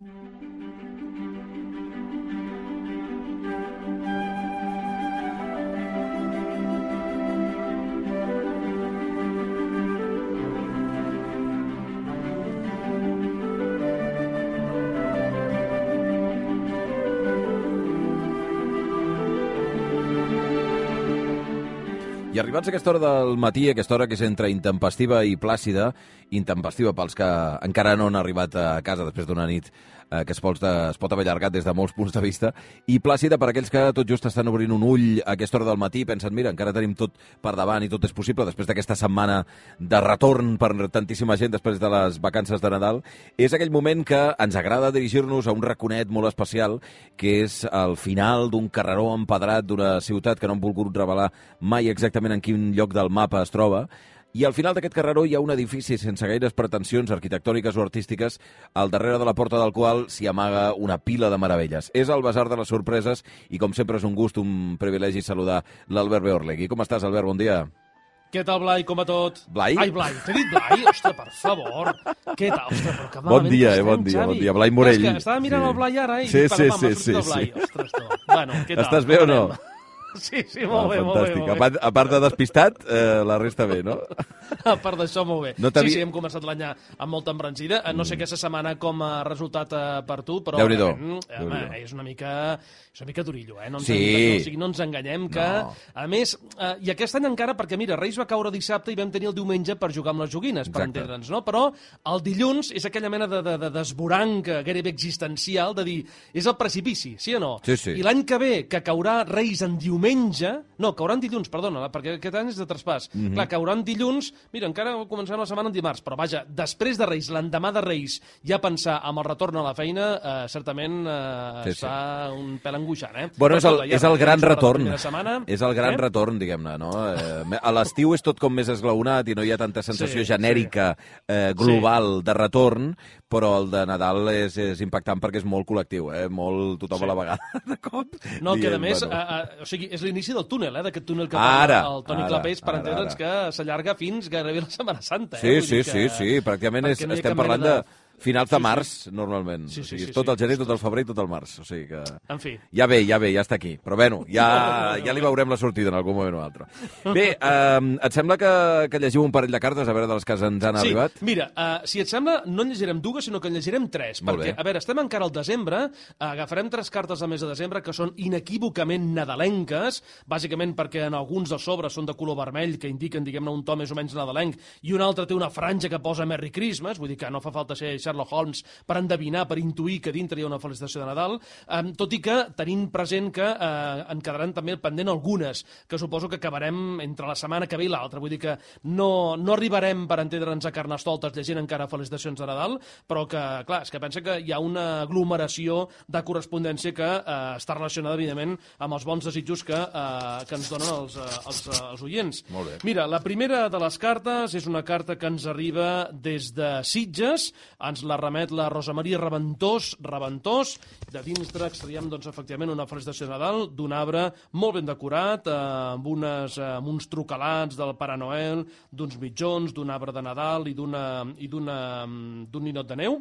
Música Arribats a aquesta hora del matí, aquesta hora que és entre intempestiva i plàcida, intempestiva pels que encara no han arribat a casa després d'una nit eh, que es pot, es pot haver allargat des de molts punts de vista, i plàcida per aquells que tot just estan obrint un ull a aquesta hora del matí i pensen, mira, encara tenim tot per davant i tot és possible després d'aquesta setmana de retorn per tantíssima gent després de les vacances de Nadal, és aquell moment que ens agrada dirigir-nos a un raconet molt especial, que és el final d'un carreró empedrat d'una ciutat que no han volgut revelar mai exactament en quin lloc del mapa es troba, i al final d'aquest carreró hi ha un edifici sense gaires pretensions arquitectòniques o artístiques, al darrere de la porta del qual s'hi amaga una pila de meravelles. És el Basar de les Sorpreses i, com sempre, és un gust, un privilegi saludar l'Albert Beorlegui. Com estàs, Albert? Bon dia. Què tal, Blai? Com va tot? Blai? Ai, Blai, t'he dit Blai? Ostres, per favor. Què tal? Ostres, però que Bon dia, que eh, bon estem, dia, Xavi. bon dia. Blai Morell. És que estava mirant Sí. el Blai ara i Sí, sí, sí, sí, el Blai. sí. Ostres, tu. Bueno, què tal? Estàs bé o no? anem? Sí, sí, molt bé, molt bé. Molt A bé. part, a part de despistat, eh, la resta bé, no? A part d'això, molt bé. No sí, sí, hem començat l'any amb molta embranzida. Mm. No sé aquesta setmana com ha resultat eh, per tu, però Déu-n'hi-do. realment, home, Déu-n'hi-do. és una mica, és una mica durillo, eh? No ens, Sí. enganyem, o sigui, no ens enganyem que, No. a més, eh, i aquest any encara, perquè mira, Reis va caure dissabte i vam tenir el diumenge per jugar amb les joguines, per Exacte. entendre'ns, no? Però el dilluns és aquella mena de, de, de desboranc eh, gairebé existencial de dir, és el precipici, sí o no? Sí, sí. I l'any que ve, que caurà Reis en diumenge... No, caurà en dilluns, perdona, perquè aquest any és de traspàs. Mm. -hmm. Clar, caurà en dilluns... Mira, encara començarem la setmana en dimarts, però vaja, després de Reis, l'endemà de Reis, ja pensar amb el retorn a la feina, eh, certament eh, Sí, sí, sí. sí. està un pèl angoixant, eh? Bueno, és el, Però, és el gran la retorn. Setmana, És el gran eh? retorn, diguem-ne, no? Eh, a l'estiu és tot com més esglaonat i no hi ha tanta sensació Sí, genèrica, eh, global, de retorn, però el de Nadal és, és impactant perquè és molt col·lectiu, eh? Molt tothom Sí. a la vegada, de cop. No, que a dient, més, bueno, a, a, o sigui, és l'inici del túnel, eh, d'aquest túnel que Ara, el Toni ara, Clapés, per entendre'ns que s'allarga fins gairebé la Setmana Santa. Eh? Sí, sí, dir sí, que- sí, pràcticament és, estem parlant de finals de Sí, sí. març, normalment. Sí, sí, o sigui, sí, tot sí. el gener, tot el febrer i tot el març. O sigui que... En fi. Ja ve, ja ve, ja està aquí. Però bueno, ja, ja li veurem la sortida en algun moment o altre. Bé, eh, et sembla que, que llegiu un parell de cartes a veure de les que ens han sí, arribat? mira, uh, si et sembla, no en llegirem dues, sinó que en llegirem tres. Molt perquè, bé. a veure, estem encara al desembre, agafarem tres cartes del mes de desembre que són inequívocament nadalenques, bàsicament perquè en alguns dels sobres són de color vermell, que indiquen, diguem-ne, un to més o menys nadalenc, i un altre té una franja que posa Merry Christmas, vull dir que no fa falta ser Sherlock Holmes per endevinar, per intuir que dintre hi ha una felicitació de Nadal, um, tot i que tenint present que uh, en quedaran també pendent algunes, que suposo que acabarem entre la setmana que ve i l'altra, vull dir que no, no arribarem per entendre'ns a Carnestoltes llegint encara felicitacions de Nadal, però que, clar, és que pensa que hi ha una aglomeració de correspondència que eh, està relacionada, evidentment, amb els bons desitjos que, eh, que ens donen els, eh, els, eh, els oients. Molt bé. Mira, la primera de les cartes és una carta que ens arriba des de Sitges, ens la remet la Rosa Maria Reventós, Reventós, de dintre extraiem, doncs, efectivament, una felicitació de Nadal d'un arbre molt ben decorat, eh, amb, unes, eh, amb uns trucalats del Pare Noel, d'uns mitjons, d'un arbre de Nadal i d'una- d'un ninot de neu.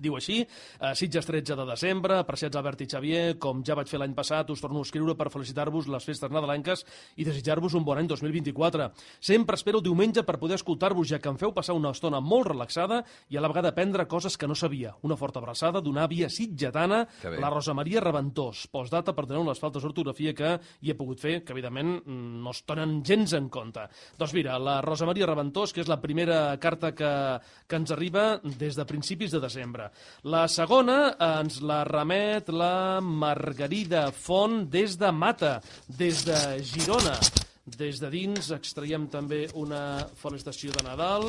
Diu així, eh, Sitges 13 de desembre, apreciats Albert i Xavier, com ja vaig fer l'any passat, us torno a escriure per felicitar-vos les festes nadalenques i desitjar-vos un bon any 2024. Sempre espero diumenge per poder escoltar-vos, ja que em feu passar una estona molt relaxada i a la vegada aprendre coses que no sabia. Una forta abraçada d'una àvia sitgetana, la Rosa Maria Reventós. Postdata, perdoneu les faltes d'ortografia que hi he pogut fer, que evidentment no es donen gens en compte. Doncs mira, la Rosa Maria Reventós, que és la primera carta que, que ens arriba des de principis de desembre. La segona ens la remet la Margarida Font des de Mata, des de Girona. Des de dins extraiem també una felicitació de Nadal.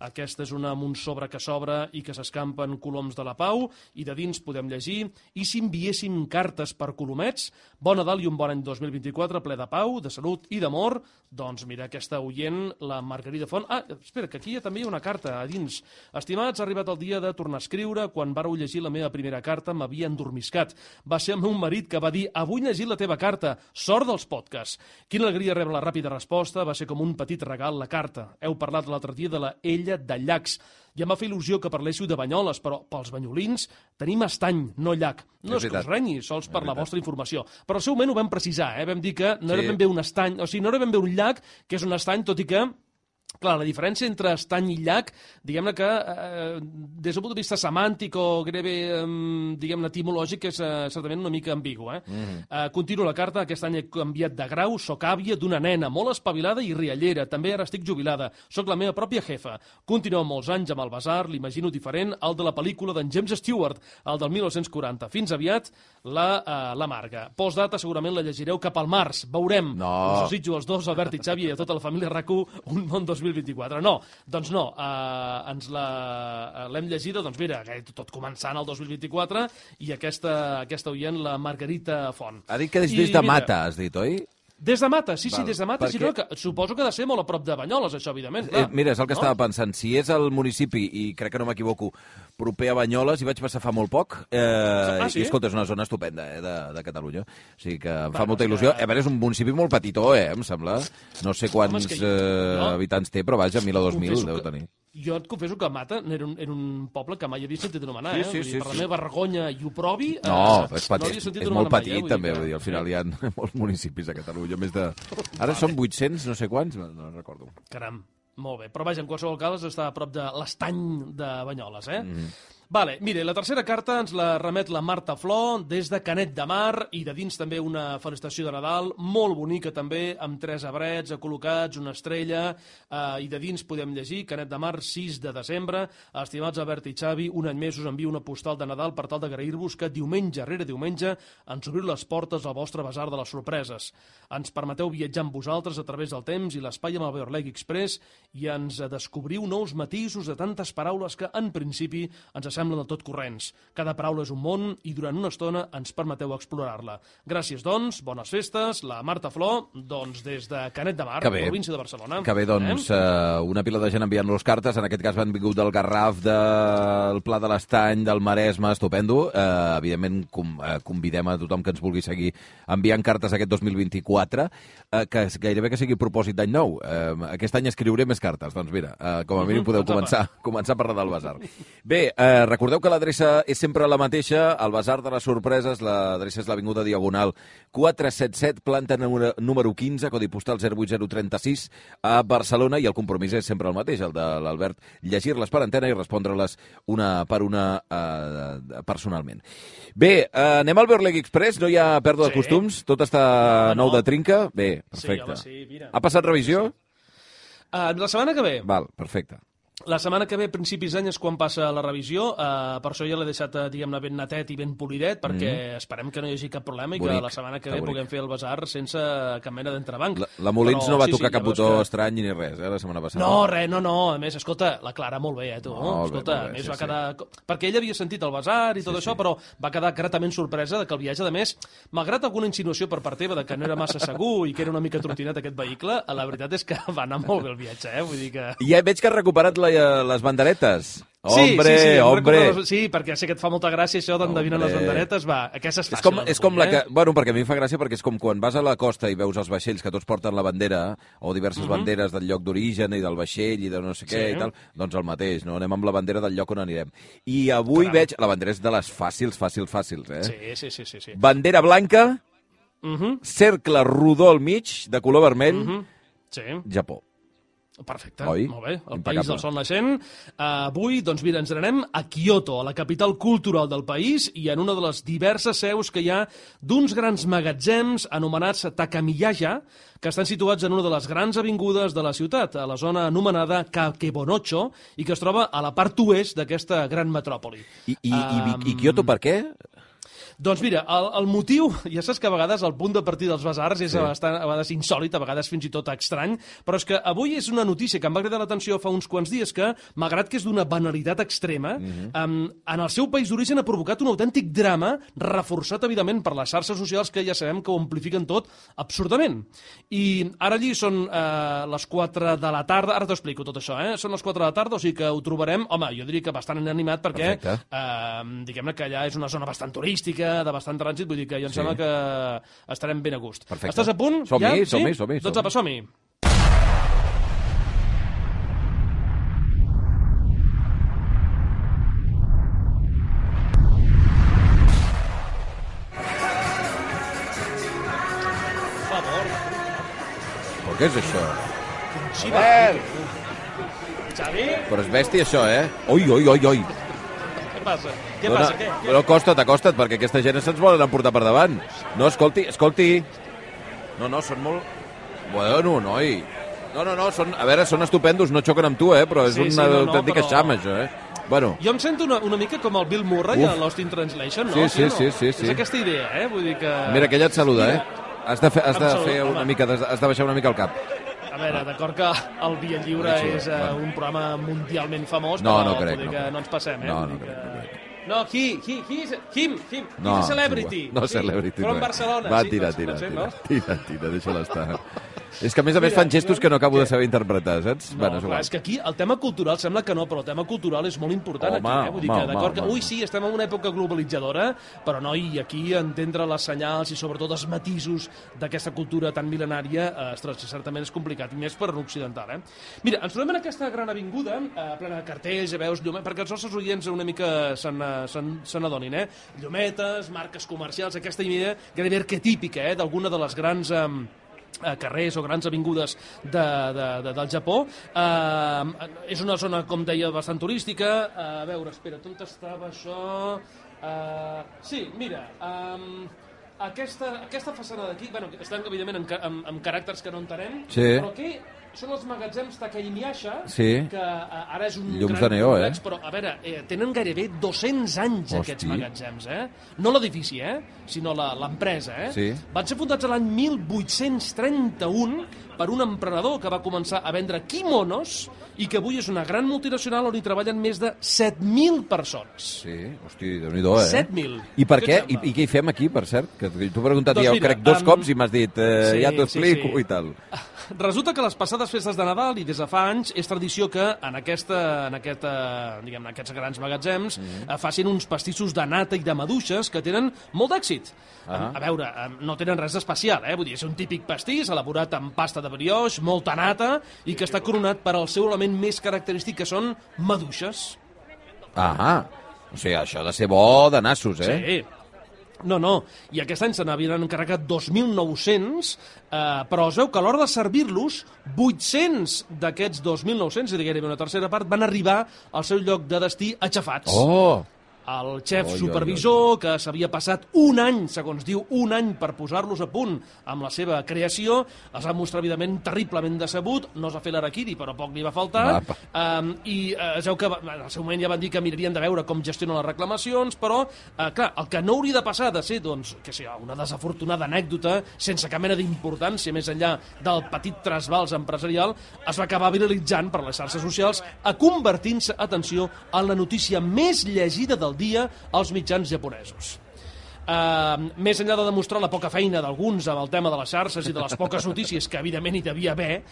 Aquesta és una amb un sobre que s'obre i que s'escampen coloms de la pau. I de dins podem llegir i si enviéssim cartes per colomets, bon Nadal i un bon any 2024 ple de pau, de salut i d'amor. Doncs mira, aquesta oient, la Margarida Font... Ah, espera, que aquí hi ha també una carta a dins. Estimats, ha arribat el dia de tornar a escriure. Quan vareu llegir la meva primera carta m'havia endormiscat. Va ser el meu marit que va dir avui llegir la teva carta. Sort dels podcasts. Quina alegria rebre la ràpida resposta. Va ser com un petit regal la carta. Heu parlat l'altre dia de la ella parella de llacs. Ja em va fer il·lusió que parléssiu de Banyoles, però pels banyolins tenim estany, no llac. No És és, que us renyi, sols per la vostra informació. Però al seu moment ho vam precisar, eh? vam dir que no Sí. era ben bé un estany, o sigui, no era ben bé un llac, que és un estany, tot i que Clar, la diferència entre estany i llac, diguem-ne que eh, des d'un punt de vista semàntic o gairebé, eh, diguem-ne, etimològic, és eh, certament una mica ambigu. Eh? Mm -hmm. eh, continuo la carta, aquest any he canviat de grau, sóc àvia d'una nena molt espavilada i riallera, també ara estic jubilada, sóc la meva pròpia jefa. Continuo molts anys amb el Basar, l'imagino diferent al de la pel·lícula d'en James Stewart, el del 1940. Fins aviat, la, eh, la Marga. Postdata segurament la llegireu cap al març, veurem. No. Us desitjo als dos, Albert i Xavi, i a tota la família RAC1, un bon 2024. No, doncs no, eh, ens la- eh, l'hem llegida, doncs mira, tot començant el 2024, i aquesta, aquesta oient, la Margarita Font. Ha dit que des, I des de mira, Mata, has dit, oi? Des de Mata, sí, sí, Val, des de Mata, perquè- Girona, que suposo que ha de ser molt a prop de Banyoles, això, evidentment. Eh, Clar, mira, és el que no? estava pensant. Si és el municipi, i crec que no m'equivoco, proper a Banyoles, hi vaig passar fa molt poc, eh, Ah, sí? i escolta, és una zona estupenda eh, de, de Catalunya. O sigui que em fa Va, molta és il·lusió. que- A veure, és un municipi molt petitó, eh, em sembla. No sé quants Home, que eh, no. habitants té, però vaja, 1.000 o 2.000 Confesso deu que- tenir. Jo et confesso que Mata era un, era un poble que mai havia sentit anomenar, Sí, eh? sí, Vull dir, sí, per sí. la meva vergonya i oprobi... No, eh, és, petit, no és, molt mai, petit, eh? també. Vull dir, al final hi ha molts municipis a Catalunya, més de... Ara són 800, no sé quants, no, no recordo. Caram, molt bé. Però vaja, en qualsevol cas està a prop de l'estany de Banyoles, eh? Mhm. Vale, mire, la tercera carta ens la remet la Marta Flor des de Canet de Mar i de dins també una felicitació de Nadal molt bonica també, amb tres abrets col·locats, una estrella eh, i de dins podem llegir Canet de Mar 6 de desembre. Estimats Albert i Xavi, un any més us envio una postal de Nadal per tal d'agrair-vos que diumenge rere diumenge ens obriu les portes al vostre basar de les sorpreses. Ens permeteu viatjar amb vosaltres a través del temps i l'espai amb el Beorleg Express i ens descobriu nous matisos de tantes paraules que, en principi, ens del tot corrents. Cada paraula és un món i durant una estona ens permeteu explorar-la. Gràcies, doncs, bones festes. La Marta Flor, doncs, des de Canet de Mar, província de Barcelona. Que bé, doncs, eh? una pila de gent enviant-nos cartes. En aquest cas van vingut del Garraf, del Pla de l'Estany, del Maresme, estupendo. Eh, evidentment, com, eh, convidem a tothom que ens vulgui seguir enviant cartes aquest 2024, eh, que gairebé que sigui propòsit d'any nou. Eh, aquest any escriuré més cartes. Doncs mira, eh, com a mínim podeu començar, començar a parlar del Basar. Bé, eh, recordeu que l'adreça és sempre la mateixa, el Basar de les Sorpreses, l'adreça és l'Avinguda Diagonal 477, planta número, número 15, codi postal 08036, a Barcelona, i el compromís és sempre el mateix, el de l'Albert, llegir-les per antena i respondre-les una per una eh, personalment. Bé, eh, anem al Berleg Express, no hi ha pèrdua de Sí. costums, tot està No, no. nou de trinca? Bé, Sí, perfecte. home, sí, mira. Ha passat revisió? Uh, la setmana que ve, Val, perfecte. La setmana que ve, principis d'any, és quan passa la revisió. Uh, per això ja l'he deixat, eh, diguem-ne, ben netet i ben polidet, perquè esperem que no hi hagi cap problema i Mm. Bonic, que la setmana que ve bonic. puguem fer el basar sense cap mena d'entrebanc. La, la Molins Però, no va sí, tocar sí, cap botó que- estrany ni res, eh, la setmana passada. No, res, no, no. A més, escolta, la Clara molt bé, eh, tu. Molt bé, escolta, molt bé, a més sí, va sí. quedar... Perquè ella havia sentit el basar i tot això, però va quedar gratament sorpresa de que el viatge, de més, malgrat alguna insinuació per part teva de que no era massa segur i que era una mica trotinat aquest vehicle, la veritat és que va anar molt bé el viatge, eh? Vull dir que... Ja veig que has recuperat la, les banderetes. Sí, Hombre, sí, sí, em hombre. recordo- Sí, perquè sé que et fa molta gràcia això d'endevinar les banderetes. Va, aquesta és fàcil. És com, és com la que... eh? Bueno, perquè a mi em fa gràcia perquè és com quan vas a la costa i veus els vaixells que tots porten la bandera o diverses banderes del lloc d'origen i del vaixell i de no sé què Mhm. Sí. i tal, doncs el mateix, no? Anem amb la bandera del lloc on anirem. I avui Caram. veig... La bandera és de les fàcils, fàcils, fàcils, eh? Sí, sí, sí, sí. sí. Bandera blanca, Uh -huh, cercle rodó al mig, de color vermell, uh -huh. Sí, Japó. Perfecte. Oi? Molt bé. El Impecable. país del sol naixent. Uh, avui, doncs mira, ens n'anem a Kyoto, a la capital cultural del país, i en una de les diverses seus que hi ha d'uns grans magatzems anomenats Takamiyaja, que estan situats en una de les grans avingudes de la ciutat, a la zona anomenada Kakebonocho, i que es troba a la part oest d'aquesta gran metròpoli. I, i, i, i, i Kyoto per què? Doncs mira, el, el motiu, ja saps que a vegades el punt de partida dels basars és Sí. bastant, a vegades insòlit, a vegades fins i tot estrany, però és que avui és una notícia que em va cridar l'atenció fa uns quants dies que, malgrat que és d'una banalitat extrema, mm. -hmm. um, en el seu país d'origen ha provocat un autèntic drama reforçat, evidentment, per les xarxes socials que ja sabem que ho amplifiquen tot absurdament. I ara allí són eh, les 4 de la tarda, ara t'ho explico tot això, eh? Són les 4 de la tarda, o sigui que ho trobarem, home, jo diria que bastant animat perquè, Perfecte. eh, diguem-ne que allà és una zona bastant turística, de bastant trànsit, vull dir que jo em sí. sembla que estarem ben a gust. Perfecte. Estàs a punt? Som-hi, ja? som-hi, som-hi. Som doncs apa, som-hi. Què és això? Xavier! Xavi? Però és bèstia, això, eh? Oi, oi, oi, oi! Passa? Què passa? Què? què? No, acosta't, acosta't, perquè aquesta gent se'ns volen emportar per davant. No, escolti, escolti. No, no, són molt... Bueno, noi. No, no, no, són, a veure, són estupendos, no xoquen amb tu, eh? Però és Sí, una sí, no, no, autèntica però- xama, això, eh? Bueno, Jo em sento una, una mica com el Bill Murray Uf. a Lost in Translation, no? Sí, sí, o no? sí, sí, sí. És aquesta idea, eh? Vull dir que... mira, que ella et saluda, eh? Has de, fer, has de fer una mica, has de baixar una mica el cap. A veure, d'acord que el Via Lliure Sí, és uh, bueno. un programa mundialment famós, No, però no crec, no que crec. no ens passem, eh? No, no crec, no que... No, he, he, he is, him, him, No, he's a celebrity. No, sí, celebrity. From res. Barcelona. Va, sí, tira, doncs, tira, tira, tira, tira, deixa-la estar. És que a més a més fan gestos que no acabo de saber interpretar, saps? No, Bueno, és clar, és que aquí el tema cultural sembla que no, però el tema cultural és molt important Home, aquí, eh? Vull dir home, que, d'acord, que, ui, sí, estem en una època globalitzadora, però no, i aquí entendre les senyals i sobretot els matisos d'aquesta cultura tan mil·lenària, eh, ostres, certament és complicat, i més per un occidental, eh? Mira, ens trobem en aquesta gran avinguda, eh, plena de cartells, ja veus, llum... perquè els nostres oients una mica se n'adonin, eh? Llumetes, marques comercials, aquesta idea gairebé arquetípica, eh?, d'alguna de les grans... Eh, eh, carrers o grans avingudes de, de, de, del Japó. Eh, és una zona, com deia, bastant turística. Eh, a veure, espera, on estava això? Eh, sí, mira, um, aquesta, aquesta façana d'aquí, bueno, estan evidentment amb, amb, amb caràcters que no entenem, Sí. però que són els magatzems Takayimiasha, Sí. que eh, ara és un Llums gran neó, complex, eh? però a veure, eh, tenen gairebé 200 anys Hosti. aquests magatzems, eh? No l'edifici, eh? Sinó la- l'empresa, eh? Sí. Van ser fundats l'any 1831 per un emprenedor que va començar a vendre quimonos i que avui és una gran multinacional on hi treballen més de 7.000 persones. Sí, hosti, déu nhi eh? 7.000. I per Què I? I què hi fem aquí, per cert? Que t'ho he preguntat Doncs ja, mira, crec, dos em- cops i m'has dit, eh, Sí, ja t'ho sí, explico sí. i tal. Resulta que les passades festes de Nadal i des de fa anys és tradició que en, aquesta, en, aquesta, diguem, en aquests grans magatzems mm. facin uns pastissos de nata i de maduixes que tenen molt d'èxit. Ah. A veure, em, no tenen res d'especial, eh? Vull dir, és un típic pastís elaborat amb pasta de brioix, molta nata i que està coronat per al seu element més característic que són maduixes. Ah, o sigui, això ha de ser bo de nassos, eh? Sí. No, no. I aquest any se n'havien encarregat 2.900, eh, però es veu que a l'hora de servir-los, 800 d'aquests 2.900, és a dir, gairebé una tercera part, van arribar al seu lloc de destí aixafats. Oh! El xef Oi, oi, supervisor, que s'havia passat un any, segons diu, un any per posar-los a punt amb la seva creació, es va mostrar, evidentment, terriblement decebut, no es va fer l'araquiri, però poc li va faltar, Apa. um, i eh, es veu que en el seu moment ja van dir que mirarien de veure com gestionen les reclamacions, però, eh, clar, el que no hauria de passar de ser, doncs, que sé, una desafortunada anècdota, sense cap mena d'importància més enllà del petit trasbals empresarial, es va acabar viralitzant per les xarxes socials, a convertint-se, atenció, en la notícia més llegida del dia als mitjans japonesos. Uh, més enllà de demostrar la poca feina d'alguns amb el tema de les xarxes i de les poques notícies que evidentment hi devia haver,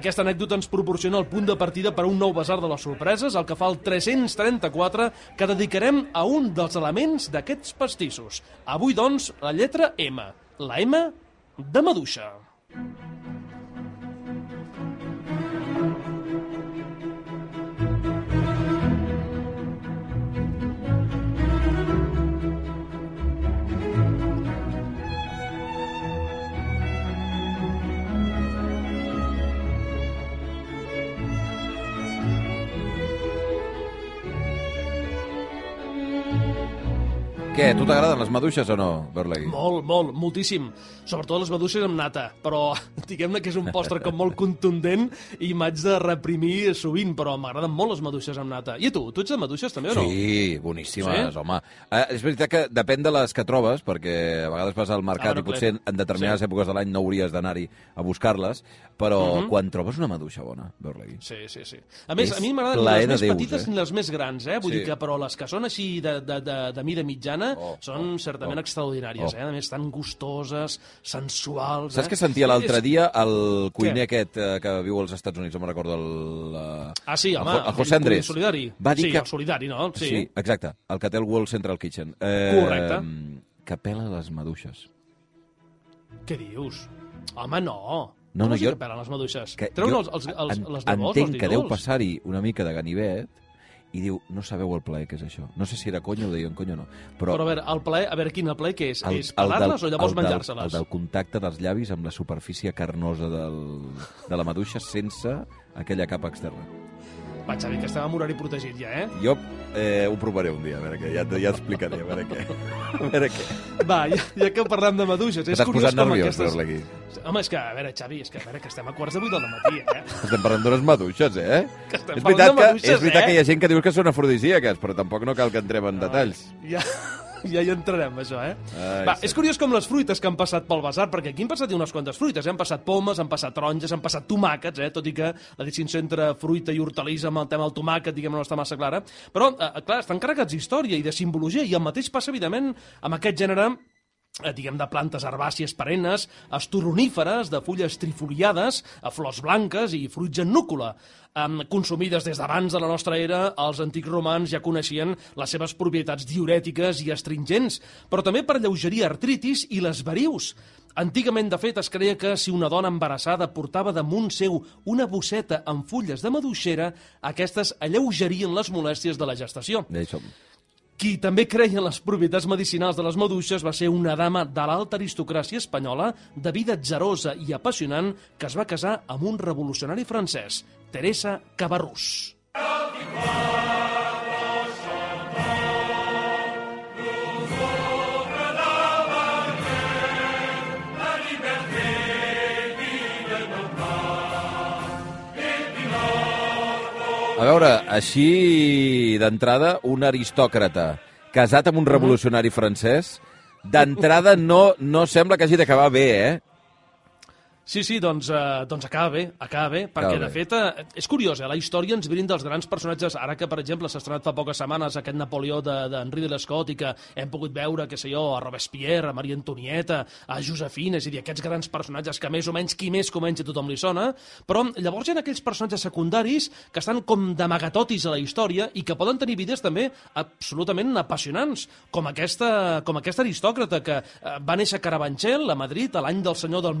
aquesta anècdota ens proporciona el punt de partida per a un nou basar de les sorpreses, el que fa el 334, que dedicarem a un dels elements d'aquests pastissos. Avui, doncs, la lletra M. La M de maduixa. Què, a tu t'agraden les maduixes o no, Berlegui? Molt, molt, moltíssim. Sobretot les maduixes amb nata. Però diguem-ne que és un postre com molt contundent i m'haig de reprimir sovint, però m'agraden molt les maduixes amb nata. I a tu? Tu ets de maduixes també o no? Sí, boníssimes, Sí? home. Eh, és veritat que depèn de les que trobes, perquè a vegades vas al mercat Ah, i potser clar. en determinades Sí. èpoques de l'any no hauries d'anar-hi a buscar-les, però quan trobes una maduixa bona, Berlegui... Sí, sí, sí. A més, És a mi m'agraden les més Déus, petites eh? ni les més grans, eh? Vull Sí. dir que, però les que són així de, de, de, de mida mitjana Oh, són oh, certament oh. extraordinàries, Oh. eh? A més, tan gustoses, sensuals... Saps eh? què sentia l'altre dia el cuiner Què? aquest eh, que viu als Estats Units, no me'n recordo el... eh, Ah, sí, home, el, el José Andrés. cuiner solidari. Va dir Sí, que... el solidari, no? Sí. sí, exacte, el que té el World Central Kitchen. Eh, Correcte. Que pela les maduixes. Què dius? Home, no. No, no, així jo- que pelen les maduixes? Que Treuen jo els, els, els, en- les llavors, entenc els que deu passar-hi una mica de ganivet i diu, no sabeu el plaer que és això. No sé si era conya o deien conya o no. Però, Però a veure, el plaer, a veure, quin plaer que és? el, és pelar-les o llavors menjar-se-les? El del contacte dels llavis amb la superfície carnosa del, de la maduixa sense aquella capa externa. Va, Xavi, que estem en horari protegit ja, eh? Jo eh, ho provaré un dia, a veure què, ja, ja t'explicaré, a veure què. A veure què. Va, ja, ja que parlem de maduixes, és T'has curiós posat com nerviós, aquestes... aquí. Home, és que, a veure, Xavi, és que, a veure, que estem a quarts de vuit del matí, eh? Estem parlant d'unes maduixes, eh? Que estem és veritat, de que, maduixes, és veritat eh? que hi ha gent que diu que són afrodisíaques, però tampoc no cal que entrem en detalls. Ja, ja hi entrarem, això, eh? Ai, Va, sí. és curiós com les fruites que han passat pel basar, perquè aquí han passat unes quantes fruites, eh? han passat pomes, han passat taronges, han passat tomàquets, eh? tot i que la distinció entre fruita i hortalissa amb el tema del tomàquet, diguem no està massa clara, però, eh, clar, estan carregats d'història i de simbologia, i el mateix passa, evidentment, amb aquest gènere eh, diguem, de plantes herbàcies perennes, estoruníferes, de fulles trifoliades, a flors blanques i fruits en núcula. Um, consumides des d'abans de la nostra era, els antics romans ja coneixien les seves propietats diurètiques i astringents, però també per lleugerir artritis i les varius. Antigament, de fet, es creia que si una dona embarassada portava damunt seu una bosseta amb fulles de maduixera, aquestes alleugerien les molèsties de la gestació. Som. Qui també creia en les propietats medicinals de les maduixes va ser una dama de l'alta aristocràcia espanyola, de vida atzerosa i apassionant, que es va casar amb un revolucionari francès, Teresa Cabarrús. A veure, així d'entrada, un aristòcrata casat amb un revolucionari francès, d'entrada no, no sembla que hagi d'acabar bé, eh? Sí, sí, doncs, eh, doncs acaba bé, acaba bé, perquè Acaba de fet eh, és curiós, eh, la història ens brinda els grans personatges, ara que per exemple s'ha estrenat fa poques setmanes aquest Napoleó d'Henri de, de l'Escot i que hem pogut veure, que sé jo, a Robespierre, a Maria Antonieta, a Josefina, és a dir, aquests grans personatges que més o menys qui més comença tothom li sona, però llavors hi ha aquells personatges secundaris que estan com d'amagatotis a la història i que poden tenir vides també absolutament apassionants, com aquesta, com aquesta aristòcrata que eh, va néixer a Carabanchel, a Madrid, a l'any del senyor del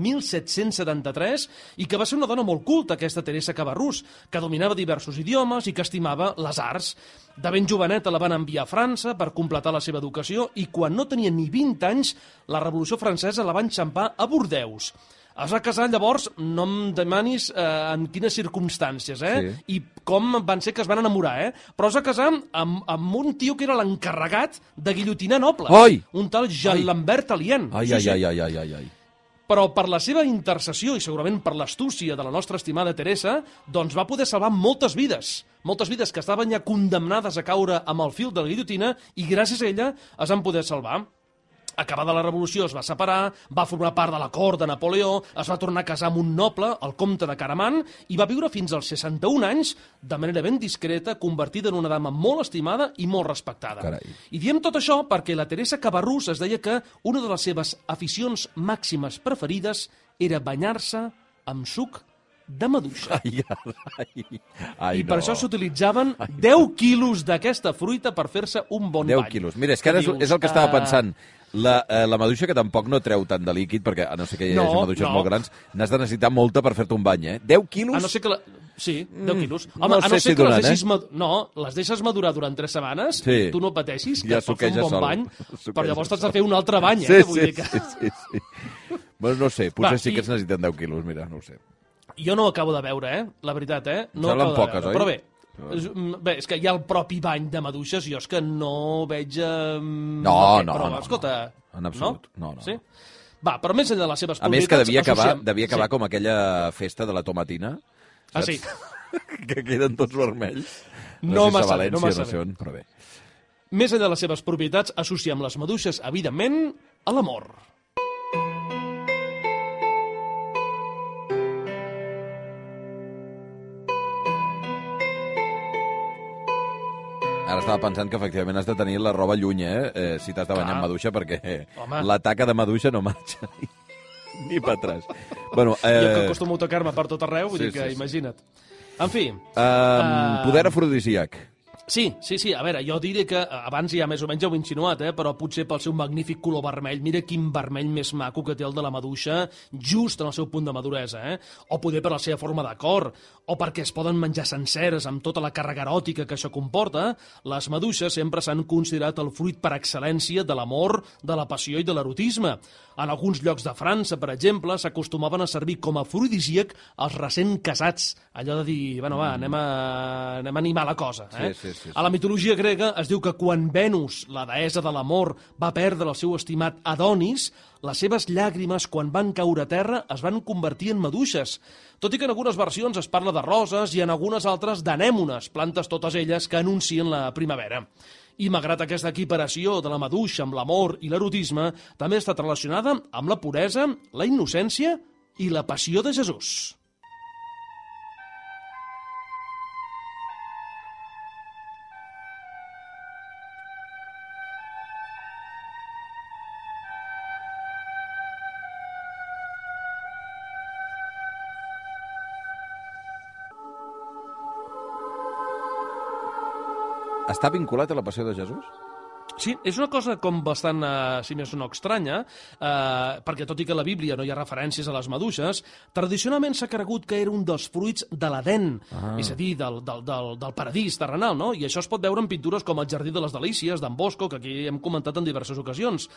1773, i que va ser una dona molt culta, aquesta Teresa Cabarrús, que dominava diversos idiomes i que estimava les arts. De ben joveneta la van enviar a França per completar la seva educació i quan no tenia ni 20 anys, la Revolució Francesa la va enxampar a Bordeus. Es va casar llavors, no em demanis eh, en quines circumstàncies, eh? Sí. I com van ser que es van enamorar, eh? Però es va casar amb, amb un tio que era l'encarregat de guillotinar nobles. Ai! Un tal Jean Ai! Lambert Alien. Ai, ai, ai, ai, ai, ai, ai. Però per la seva intercessió i segurament per l'astúcia de la nostra estimada Teresa, doncs va poder salvar moltes vides. Moltes vides que estaven ja condemnades a caure amb el fil de la guillotina i gràcies a ella es van poder salvar. Acabada la revolució es va separar, va formar part de la cort de Napoleó, es va tornar a casar amb un noble, el comte de Caraman, i va viure fins als 61 anys de manera ben discreta, convertida en una dama molt estimada i molt respectada. Carai. I diem tot això perquè la Teresa Cabarrús es deia que una de les seves aficions màximes preferides era banyar-se amb suc de maduixa. Ai, ai, ai, I per no. això s'utilitzaven 10 quilos d'aquesta fruita per fer-se un bon 10 bany. quilos. Mira, és que ara és, és el que estava eh, pensant. La, eh, la maduixa que tampoc no treu tant de líquid, perquè a no ser que hi hagi No, maduixes no. molt grans, n'has de necessitar molta per fer-te un bany, eh? 10 quilos? A no ser que... La... Sí, 10 Mm, quilos. no Home, a sé no si ser que donen, les deixis... eh? mad- No, les deixes madurar durant 3 setmanes, Sí. tu no pateixis, que Ja et pots fer un bon sol. bany, Suqueja però llavors t'has de fer un altre bany, eh? Sí, Vull sí, dir que... sí, sí, sí. Bueno, no sé, potser Va, sí que i- es necessiten 10 quilos, mira, no ho sé. Jo no ho acabo de veure, eh? La veritat, eh? No Semblen acabo de poques, veure. oi? Però bé, bé, és que hi ha el propi bany de maduixes, jo és que no veig... Eh, No, què, no, però, no, Escolta, En absolut, no, no. Sí? Va, però més enllà de les seves A més, que devia acabar, associem- devia acabar sí. com aquella festa de la tomatina, Ah, saps? sí. que queden tots vermells. No sé si a massa València, no massa sé on, però bé. Més enllà de les seves propietats, associem les maduixes, evidentment, a l'amor. Ara estava pensant que efectivament has de tenir la roba lluny, eh? eh si t'has de banyar amb maduixa, perquè la taca de maduixa no marxa ni, ni per atràs. bueno, Eh... Jo que eh, acostumo a tocar-me per tot arreu, vull sí, dir que sí, sí. imagina't. En fi, um, poder afrodisíac. Sí, sí, sí. A veure, jo diré que eh, abans ja més o menys ja ho he insinuat, eh? però potser pel seu magnífic color vermell, mira quin vermell més maco que té el de la maduixa just en el seu punt de maduresa, eh? o poder per la seva forma de cor, o perquè es poden menjar senceres amb tota la càrrega eròtica que això comporta, les maduixes sempre s'han considerat el fruit per excel·lència de l'amor, de la passió i de l'erotisme. En alguns llocs de França, per exemple, s'acostumaven a servir com a afrodisíac als recent casats. Allò de dir, bueno, va, anem a, anem a animar la cosa. Eh? Sí, sí, sí, sí. A la mitologia grega es diu que quan Venus, la deessa de l'amor, va perdre el seu estimat Adonis, les seves llàgrimes, quan van caure a terra, es van convertir en maduixes. Tot i que en algunes versions es parla de roses i en algunes altres d'anèmones, plantes totes elles que anuncien la primavera. I malgrat aquesta equiparació de la maduixa amb l'amor i l'erotisme, també ha estat relacionada amb la puresa, la innocència i la passió de Jesús. Està vinculat a la passió de Jesús? Sí, és una cosa com bastant, eh, si més no estranya, eh, perquè tot i que a la Bíblia no hi ha referències a les maduixes, tradicionalment s'ha cregut que era un dels fruits de l'Aden, ah. és a dir, del, del, del, del paradís terrenal, no? I això es pot veure en pintures com el Jardí de les Delícies, d'en Bosco, que aquí hem comentat en diverses ocasions.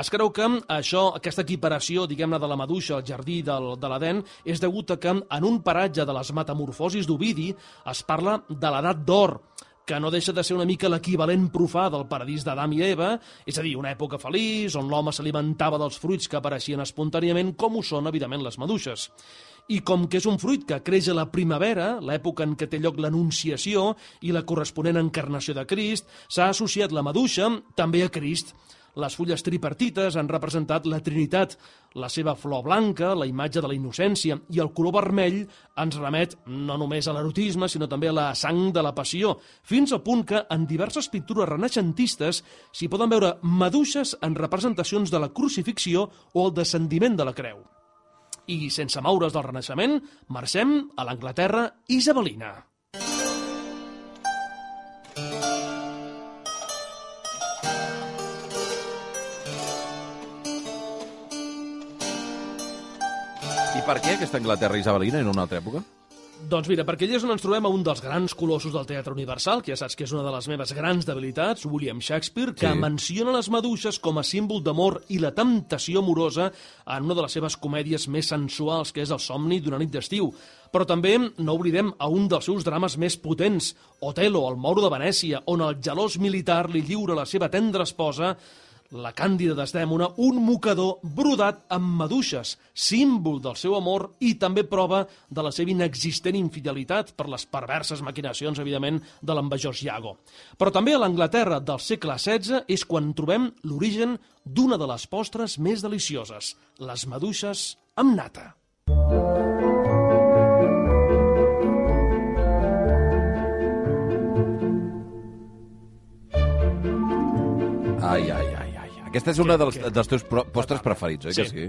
Es creu que això, aquesta equiparació, diguem-ne, de la maduixa al jardí del, de l'Aden és degut a que en un paratge de les metamorfosis d'Ovidi es parla de l'edat d'or, que no deixa de ser una mica l'equivalent profà del paradís d'Adam i Eva, és a dir, una època feliç on l'home s'alimentava dels fruits que apareixien espontàniament, com ho són, evidentment, les maduixes. I com que és un fruit que creix a la primavera, l'època en què té lloc l'anunciació i la corresponent encarnació de Crist, s'ha associat la maduixa també a Crist. Les fulles tripartites han representat la Trinitat. La seva flor blanca, la imatge de la innocència, i el color vermell ens remet no només a l'erotisme, sinó també a la sang de la passió, fins al punt que en diverses pintures renaixentistes s'hi poden veure maduixes en representacions de la crucifixió o el descendiment de la creu. I sense moure's del Renaixement, marxem a l'Anglaterra isabelina. I per què aquesta Anglaterra isabelina no una altra època? Doncs mira, perquè allà és on ens trobem a un dels grans colossos del teatre universal, que ja saps que és una de les meves grans debilitats, William Shakespeare, que Sí. menciona les maduixes com a símbol d'amor i la temptació amorosa en una de les seves comèdies més sensuals, que és El somni d'una nit d'estiu. Però també no oblidem a un dels seus drames més potents, Otelo, el Mauro de Venècia, on el gelós militar li lliura la seva tendra esposa la càndida d'Esdèmona, un mocador brodat amb maduixes, símbol del seu amor i també prova de la seva inexistent infidelitat per les perverses maquinacions, evidentment, de l'envejós Iago. Però també a l'Anglaterra del segle XVI és quan trobem l'origen d'una de les postres més delicioses, les maduixes amb nata. Ai, ai. Aquesta és una dels, dels teus postres preferits, oi que Sí.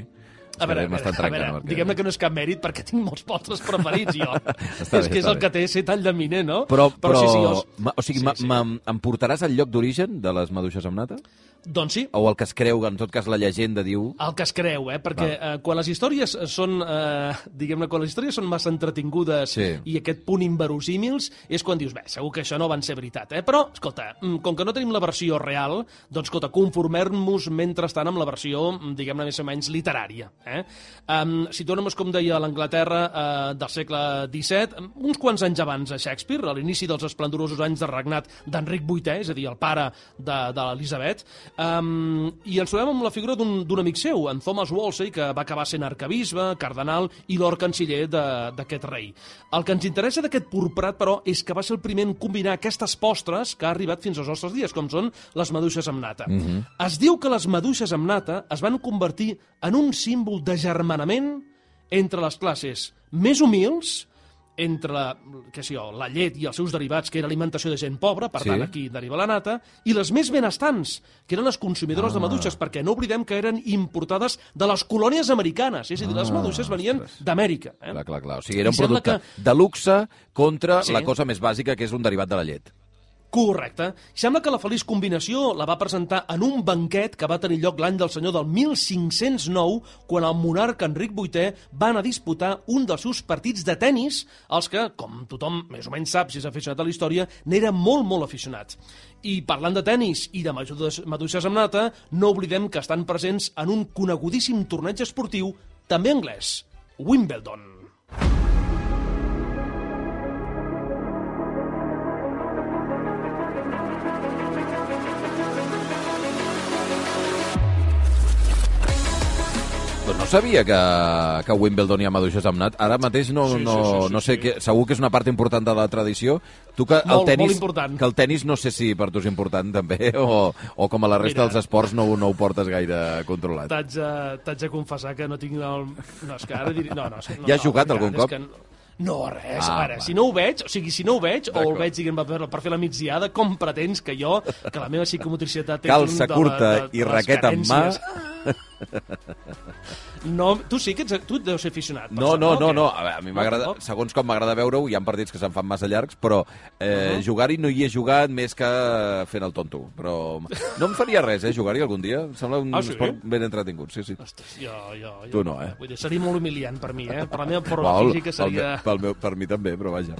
A veure, a veure, a veure perquè- diguem-ne que no és cap mèrit perquè tinc molts postres preferits, jo. Està és bé, que és el que té ser tall de miner, no? Però, però, sí, sí, jo... ma- o sigui, Sí, ma- sí. ma- em portaràs al lloc d'origen de les maduixes amb nata? Doncs sí, O el que es creu, en tot cas la llegenda diu... el que es creu, eh? perquè eh, quan les històries són, eh, diguem-ne, quan les històries són massa entretingudes Sí. i aquest punt inverosímils, és quan dius, bé, segur que això no van ser veritat, eh? Però, escolta, mm, com que no tenim la versió real, doncs, escolta, conformem-nos mentrestant amb la versió, mm, diguem-ne, més o menys literària, eh? Um, situem-nos, com deia, a l'Anglaterra eh, del segle XVII, uns quants anys abans a Shakespeare, a l'inici dels esplendorosos anys de regnat d'Enric VIII, és a dir, el pare de, de l'Elisabet, um, i ens trobem amb la figura d'un d'un amic seu, en Thomas Wolsey, que va acabar sent arcabisbe, cardenal i lord canciller d'aquest rei. El que ens interessa d'aquest purprat, però, és que va ser el primer en combinar aquestes postres que ha arribat fins als nostres dies, com són les maduixes amb nata. Mm -hmm. Es diu que les maduixes amb nata es van convertir en un símbol de germanament entre les classes més humils, entre la, què sé jo, la llet i els seus derivats, que era alimentació de gent pobra, per Sí. tant aquí deriva la nata, i les més benestants, que eren les consumidores Ah. de maduixes, perquè no oblidem que eren importades de les colònies americanes, és a dir, les Ah, maduixes venien d'Amèrica. Eh? Clar, clar, clar. O sigui, era un producte de luxe contra Sí. la cosa més bàsica, que és un derivat de la llet. Correcte. Sembla que la feliç combinació la va presentar en un banquet que va tenir lloc l'any del senyor del 1509, quan el monarca Enric VIII va anar a disputar un dels seus partits de tennis, els que, com tothom més o menys sap si és aficionat a la història, n'era molt, molt aficionat. I parlant de tennis i de maduixes amb nata, no oblidem que estan presents en un conegudíssim torneig esportiu, també anglès, Wimbledon. Doncs no sabia que, que a Wimbledon hi ha maduixes amb nat. Ara mateix no, Sí, sí, no, sí, sí, no sé, sí. Que, segur que és una part important de la tradició. Tu que el Molt, tenis, molt important. que el tenis no sé si per tu és important també, o, o com a la resta Mira. dels esports no, no ho portes gaire controlat. T'haig de, confessar que no tinc el... No, és que ara diré... No, no, és que- no, Ja has no, jugat és algun cop? no- No, res, Ah, a veure, va. si no ho veig, o sigui, si no ho veig, o el veig, diguem, per, per fer la migdiada, com pretens que jo, que la meva psicomotricitat... Calça un de curta de- de i raqueta en mà. No, tu sí que ets, tu deus ser aficionat. No, no, no, no. A, veure, a mi m'agrada, segons com m'agrada veure-ho, hi ha partits que se'n fan massa llargs, però eh, Uh-huh. jugar-hi no hi he jugat més que fent el tonto. Però no em faria res, eh, jugar-hi algun dia. Em sembla un Ah, sí? esport ben entretingut, sí, sí. Ostres, jo, jo, jo, Tu no, eh? Vull dir, seria molt humiliant per mi, eh? Per la meva forma Val, física pel seria... meu- pel meu, per mi també, però vaja.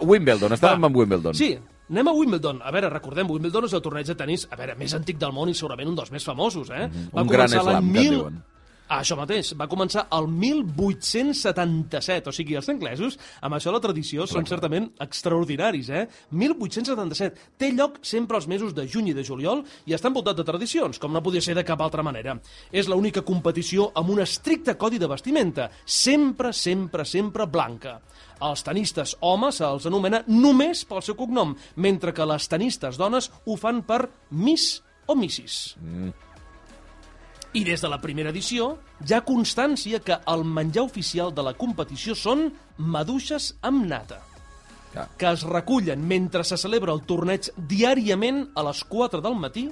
Wimbledon, estàvem Va. amb Wimbledon. Sí, anem a Wimbledon. A veure, recordem, Wimbledon és el torneig de tennis, a veure, més antic del món i segurament un dels més famosos, eh? Mhm. Un gran slam, que en diuen. Ah, això mateix, va començar el 1877, o sigui, els anglesos, amb això la tradició, són certament extraordinaris, eh? 1877. Té lloc sempre els mesos de juny i de juliol i està envoltat de tradicions, com no podia ser de cap altra manera. És l'única competició amb un estricte codi de vestimenta, sempre, sempre, sempre blanca. Els tenistes homes se'ls anomena només pel seu cognom, mentre que les tenistes dones ho fan per Miss o Missis. I des de la primera edició hi ha constància que el menjar oficial de la competició són maduixes amb nata, que es recullen mentre se celebra el torneig diàriament a les 4 del matí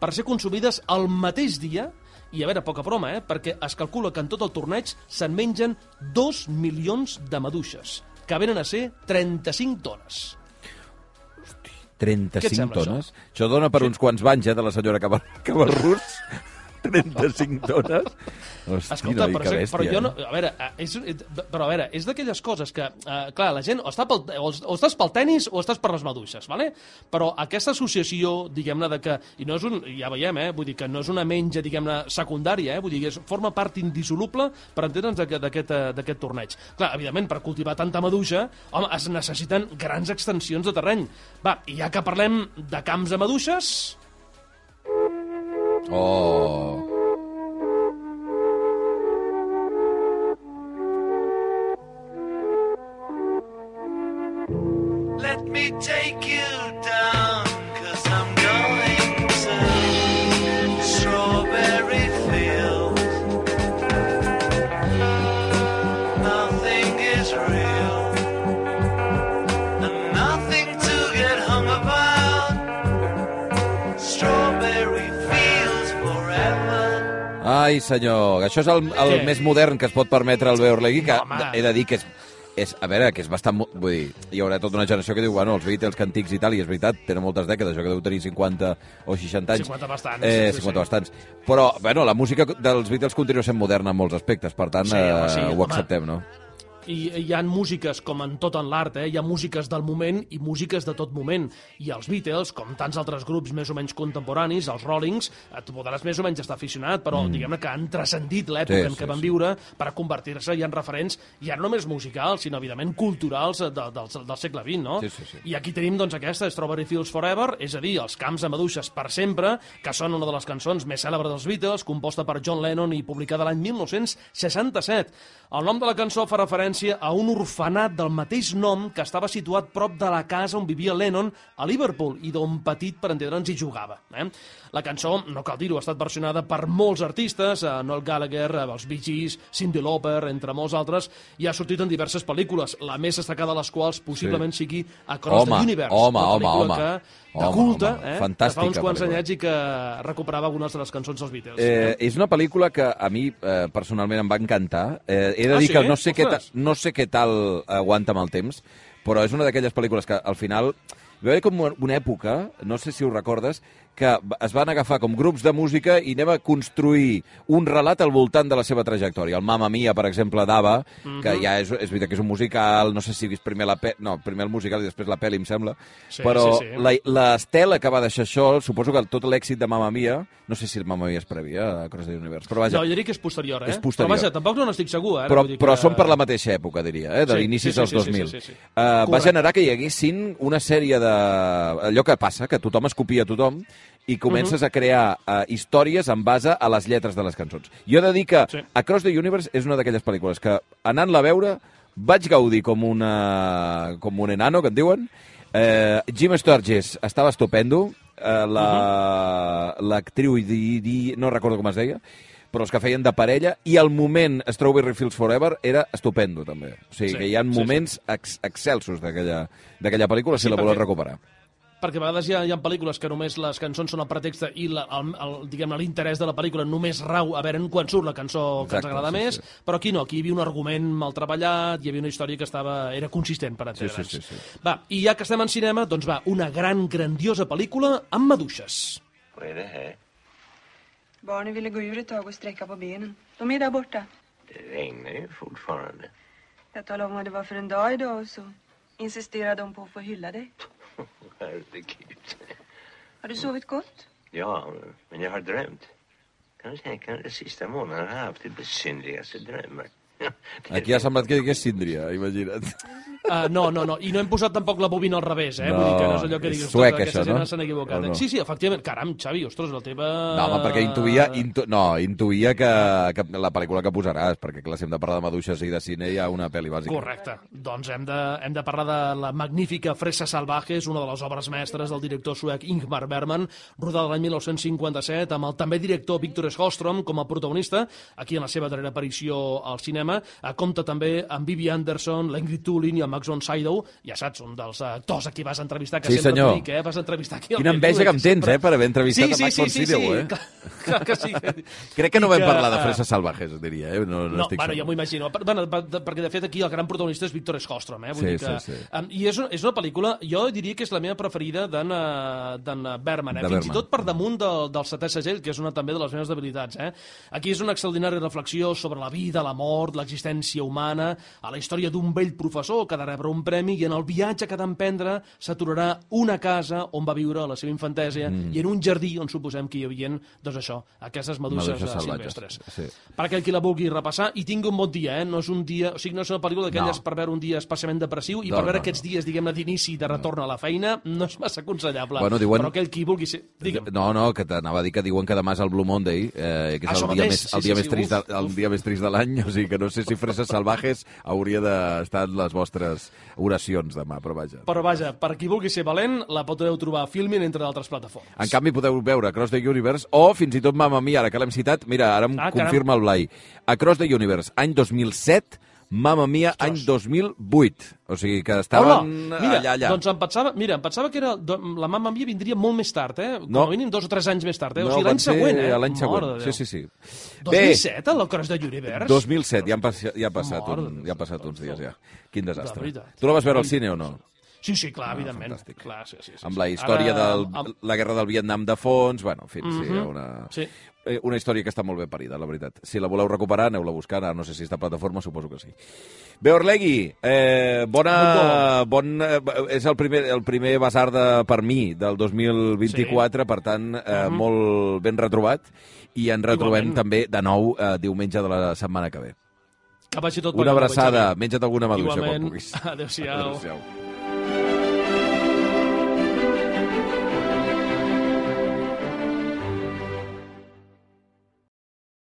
per ser consumides el mateix dia i a veure, poca broma, eh? perquè es calcula que en tot el torneig se'n mengen 2 milions de maduixes, que venen a ser 35 tones. Què et 35 sembla, tones? Això, això dona per uns quants banys, eh, de la senyora Cabar Cabarrús. 35 tones? Hosti, Escolta, noi, però, que bèstia. però jo no... eh? A veure, eh, és, eh, però a veure, és d'aquelles coses que, eh, clar, la gent o, està pel, o, o estàs pel tennis o estàs per les maduixes, vale? però aquesta associació, diguem-ne, de que, i no és un, ja veiem, eh, vull dir que no és una menja, diguem-ne, secundària, eh, vull dir que és, forma part indissoluble, per entendre'ns, d'aquest torneig. Clar, evidentment, per cultivar tanta maduixa, home, es necessiten grans extensions de terreny. Va, i ja que parlem de camps de maduixes, Oh, Let Ai, senyor, això és el, el Què? més modern que es pot permetre el Beorlegui, que Home. he de dir que és, és, a veure, que és bastant... Vull dir, hi haurà tota una generació que diu, bueno, els Beatles que antics i tal, i és veritat, tenen moltes dècades, jo que deu tenir 50 o 60 anys. 50 bastants, Eh, sí, sí. 50 bastants. Però, bueno, la música dels Beatles continua sent moderna en molts aspectes, per tant, Sí, home, sí, eh, ho home. acceptem, no? I hi ha músiques, com en tot en l'art, eh? hi ha músiques del moment i músiques de tot moment. I els Beatles, com tants altres grups més o menys contemporanis, els Rollings, tu podràs més o menys estar aficionat, però mm. diguem-ne que han transcendit l'època Sí, en què sí, van sí. viure per convertir-se ja en referents, ja no només musicals, sinó, evidentment, culturals eh, de, del, del segle XX, no? Sí, sí, sí. I aquí tenim, doncs, aquesta, Strawberry Fields Forever, és a dir, els camps de maduixes per sempre, que són una de les cançons més cèlebres dels Beatles, composta per John Lennon i publicada l'any 1967. El nom de la cançó fa referència a un orfenat del mateix nom que estava situat prop de la casa on vivia Lennon a Liverpool i d'on petit, per entendre'ns, hi jugava. Eh? La cançó, no cal dir-ho, ha estat versionada per molts artistes, eh, Noel Gallagher, eh, els Bee Gees, Cyndi Lauper, entre molts altres, i ha sortit en diverses pel·lícules, la més destacada de les quals possiblement sigui Across Home, the Universe, home, una home, pel·lícula home. que, de Home, culte, home, eh, que fa fantàstica uns quants pel·lícula. anyets i que recuperava algunes de les cançons dels Beatles. Eh, és una pel·lícula que a mi eh, personalment em va encantar. Eh, he de Ah, dir sí? que no sé, què. No sé què tal aguanta amb el temps, però és una d'aquelles pel·lícules que al final va haver com una època, no sé si ho recordes, que va- es van agafar com grups de música i anem a construir un relat al voltant de la seva trajectòria. El Mamma Mia, per exemple, d'Ava, que ja és, és veritat que és un musical, no sé si he vist primer la pe... no, primer el musical i després la pel·li, em sembla, Sí, però sí, sí. la l'estela que va deixar això, suposo que tot l'èxit de Mamma Mia, no sé si el Mamma Mia és previ eh, a Cross the Universe, però vaja, No, jo diria que és posterior, eh? És posterior. Però vaja, tampoc no n'estic segur, eh? però, però que- són per la mateixa època, diria, eh, de Sí, l'inicis sí, sí, dels sí, sí, 2000. sí, sí, sí. Eh, va Correcte. generar que hi haguessin una sèrie de... Allò que passa, que tothom es copia a tothom i comences a crear uh, històries en base a les lletres de les cançons. Jo he de dir que Sí. Across the Universe és una d'aquelles pel·lícules que, anant-la a veure, vaig gaudir com, una, com un enano, que en diuen. Eh, Jim Sturges estava estupendo. Eh, la- L'actriu, di, di, no recordo com es deia, però els que feien de parella, i el moment Strawberry Fields Forever era estupendo, també. O sigui, Sí, que hi ha sí, moments ex excelsos d'aquella d'aquella pel·lícula, si Sí, la voleu recuperar. Perquè a vegades hi ha, hi ha pel·lícules que només les cançons són el pretext i la, el, el, diguem l'interès de la pel·lícula només rau a veure quan surt la cançó que ens Exacte, agrada sí, més, sí. però aquí no, aquí hi havia un argument mal treballat, hi havia una història que estava, era consistent per Sí, entendre'ns. sí, sí, sí. Va, i ja que estem en cinema, doncs va, una gran, grandiosa pel·lícula amb maduixes. Vad är det här? Barnen ville gå ur ett tag och sträcka på benen. De är där borta. Det regnar ju fortfarande. Jag talade om vad det var för en dag idag och så insisterade de på att få hylla dig. Herregud. Har du sovit gott? Ja, men jag har drömt. Kan du tänka dig, de sista månaderna har jag haft de besynnerligaste drömmar. Aquí ha semblat que digués Síndria, imagina't. Uh, no, no, no, i no hem posat tampoc la bobina al revés, eh? No, Vull dir que no és allò que és diguis, suec, aquesta això, gent no? s'han equivocat. O no? Sí, sí, efectivament. Caram, Xavi, ostres, la teva... No, home, perquè intuïa, intu, no, intuïa que, que la pel·lícula que posaràs, perquè clar, si hem de parlar de maduixes i de cine, hi ha una pel·li bàsica. Correcte. Doncs hem de, hem de parlar de la magnífica Fresa Salvajes, una de les obres mestres del director suec Ingmar Bergman, rodada l'any 1957, amb el també director Victor Skålstrom com a protagonista, aquí en la seva darrera aparició al cinema. Eh, compta també amb Vivi Anderson, l'Ingrid Tulin i el Max von Sydow, ja saps, un dels actors a qui vas entrevistar, que Sí, sempre senyor. dic, eh? Vas entrevistar aquí Quina enveja que em tens, eh, per haver entrevistat sí, a Max sí, von sí, Sydow, sí, eh? Clar, clar que sí. Crec que no vam parlar de eh, Freses Salvajes, diria, eh? No, no, no, estic bueno, ja segur. m'ho imagino. Per, bueno, per, de- perquè, de fet, aquí el gran protagonista és Víctor Skålstrom, eh? Vull Sí, dir que, sí, sí. Um, I és, una- és una pel·lícula, jo diria que és la meva preferida d'en d'en Berman, eh? De Fins i tot per damunt del, del setè segell, que és una també de les meves debilitats, eh? Aquí és una extraordinària reflexió sobre la vida, la mort, l'existència humana, a la història d'un vell professor que de rebre un premi i en el viatge que ha d'emprendre s'aturarà una casa on va viure la seva infantèsia mm. i en un jardí on suposem que hi havia, doncs això, aquestes maduixes salvatges, silvestres. sí. Per aquell qui la vulgui repassar i tingui un bon dia, eh? No és un dia, o sigui, no és una pel·lícula d'aquelles No. per veure un dia especialment depressiu i No, per veure no, aquests dies, diguem-ne, d'inici de retorn a la feina, no és massa aconsellable. Bueno, diuen- Però aquell qui vulgui ser... Digue'm. No, no, que t'anava a dir que diuen que demà és el Blue Monday, eh, que és el dia, més, el sí, dia sí, més trist, el dia més trist de l'any, o sigui que no sé si Freses Salvajes hauria d'estar en les vostres oracions demà, però vaja. Però vaja, per qui vulgui ser valent, la podeu trobar a Filmin, entre d'altres plataformes. En canvi, podeu veure Across the Universe o fins i tot Mamma Mia, ara que l'hem citat, mira, ara em Ah, caram. confirma el Blai. Across the Universe, any 2007, Mamma Mia, any 2008. O sigui que Hola! estaven Mira, allà, allà. doncs em pensava, mira, em pensava que era, la Mamma Mia vindria molt més tard, eh? Com No. a mínim dos o tres anys més tard, eh? o sigui, l'any següent, eh? L'any següent, de sí, sí, sí. 2007, a l'Across de Universe? 2007, ja han, pas, ja ha passat, un, de ja ha passat uns dies, ja. Quin desastre. De. Tu la vas veure al cine o no? Sí, sí, clar, evidentment. Ah, fantàstic. Clar, sí, sí, sí, amb la història de Ara, amb- la guerra del Vietnam de fons, bueno, en fi, sí, Mhm. una, Sí. Eh, una història que està molt ben parida, la veritat. Si la voleu recuperar, aneu-la buscant, ara no sé si està a plataforma, suposo que sí. Bé, Orlegui, eh, bona, bon, eh, és el primer, el primer basar de, per mi del 2024, per tant, eh, molt ben retrobat, i ens retrobem Igualment. també de nou eh, diumenge de la setmana que ve. Que vagi tot Una abraçada, menja't alguna maduixa quan puguis. Adéu-siau. Adéu-siau.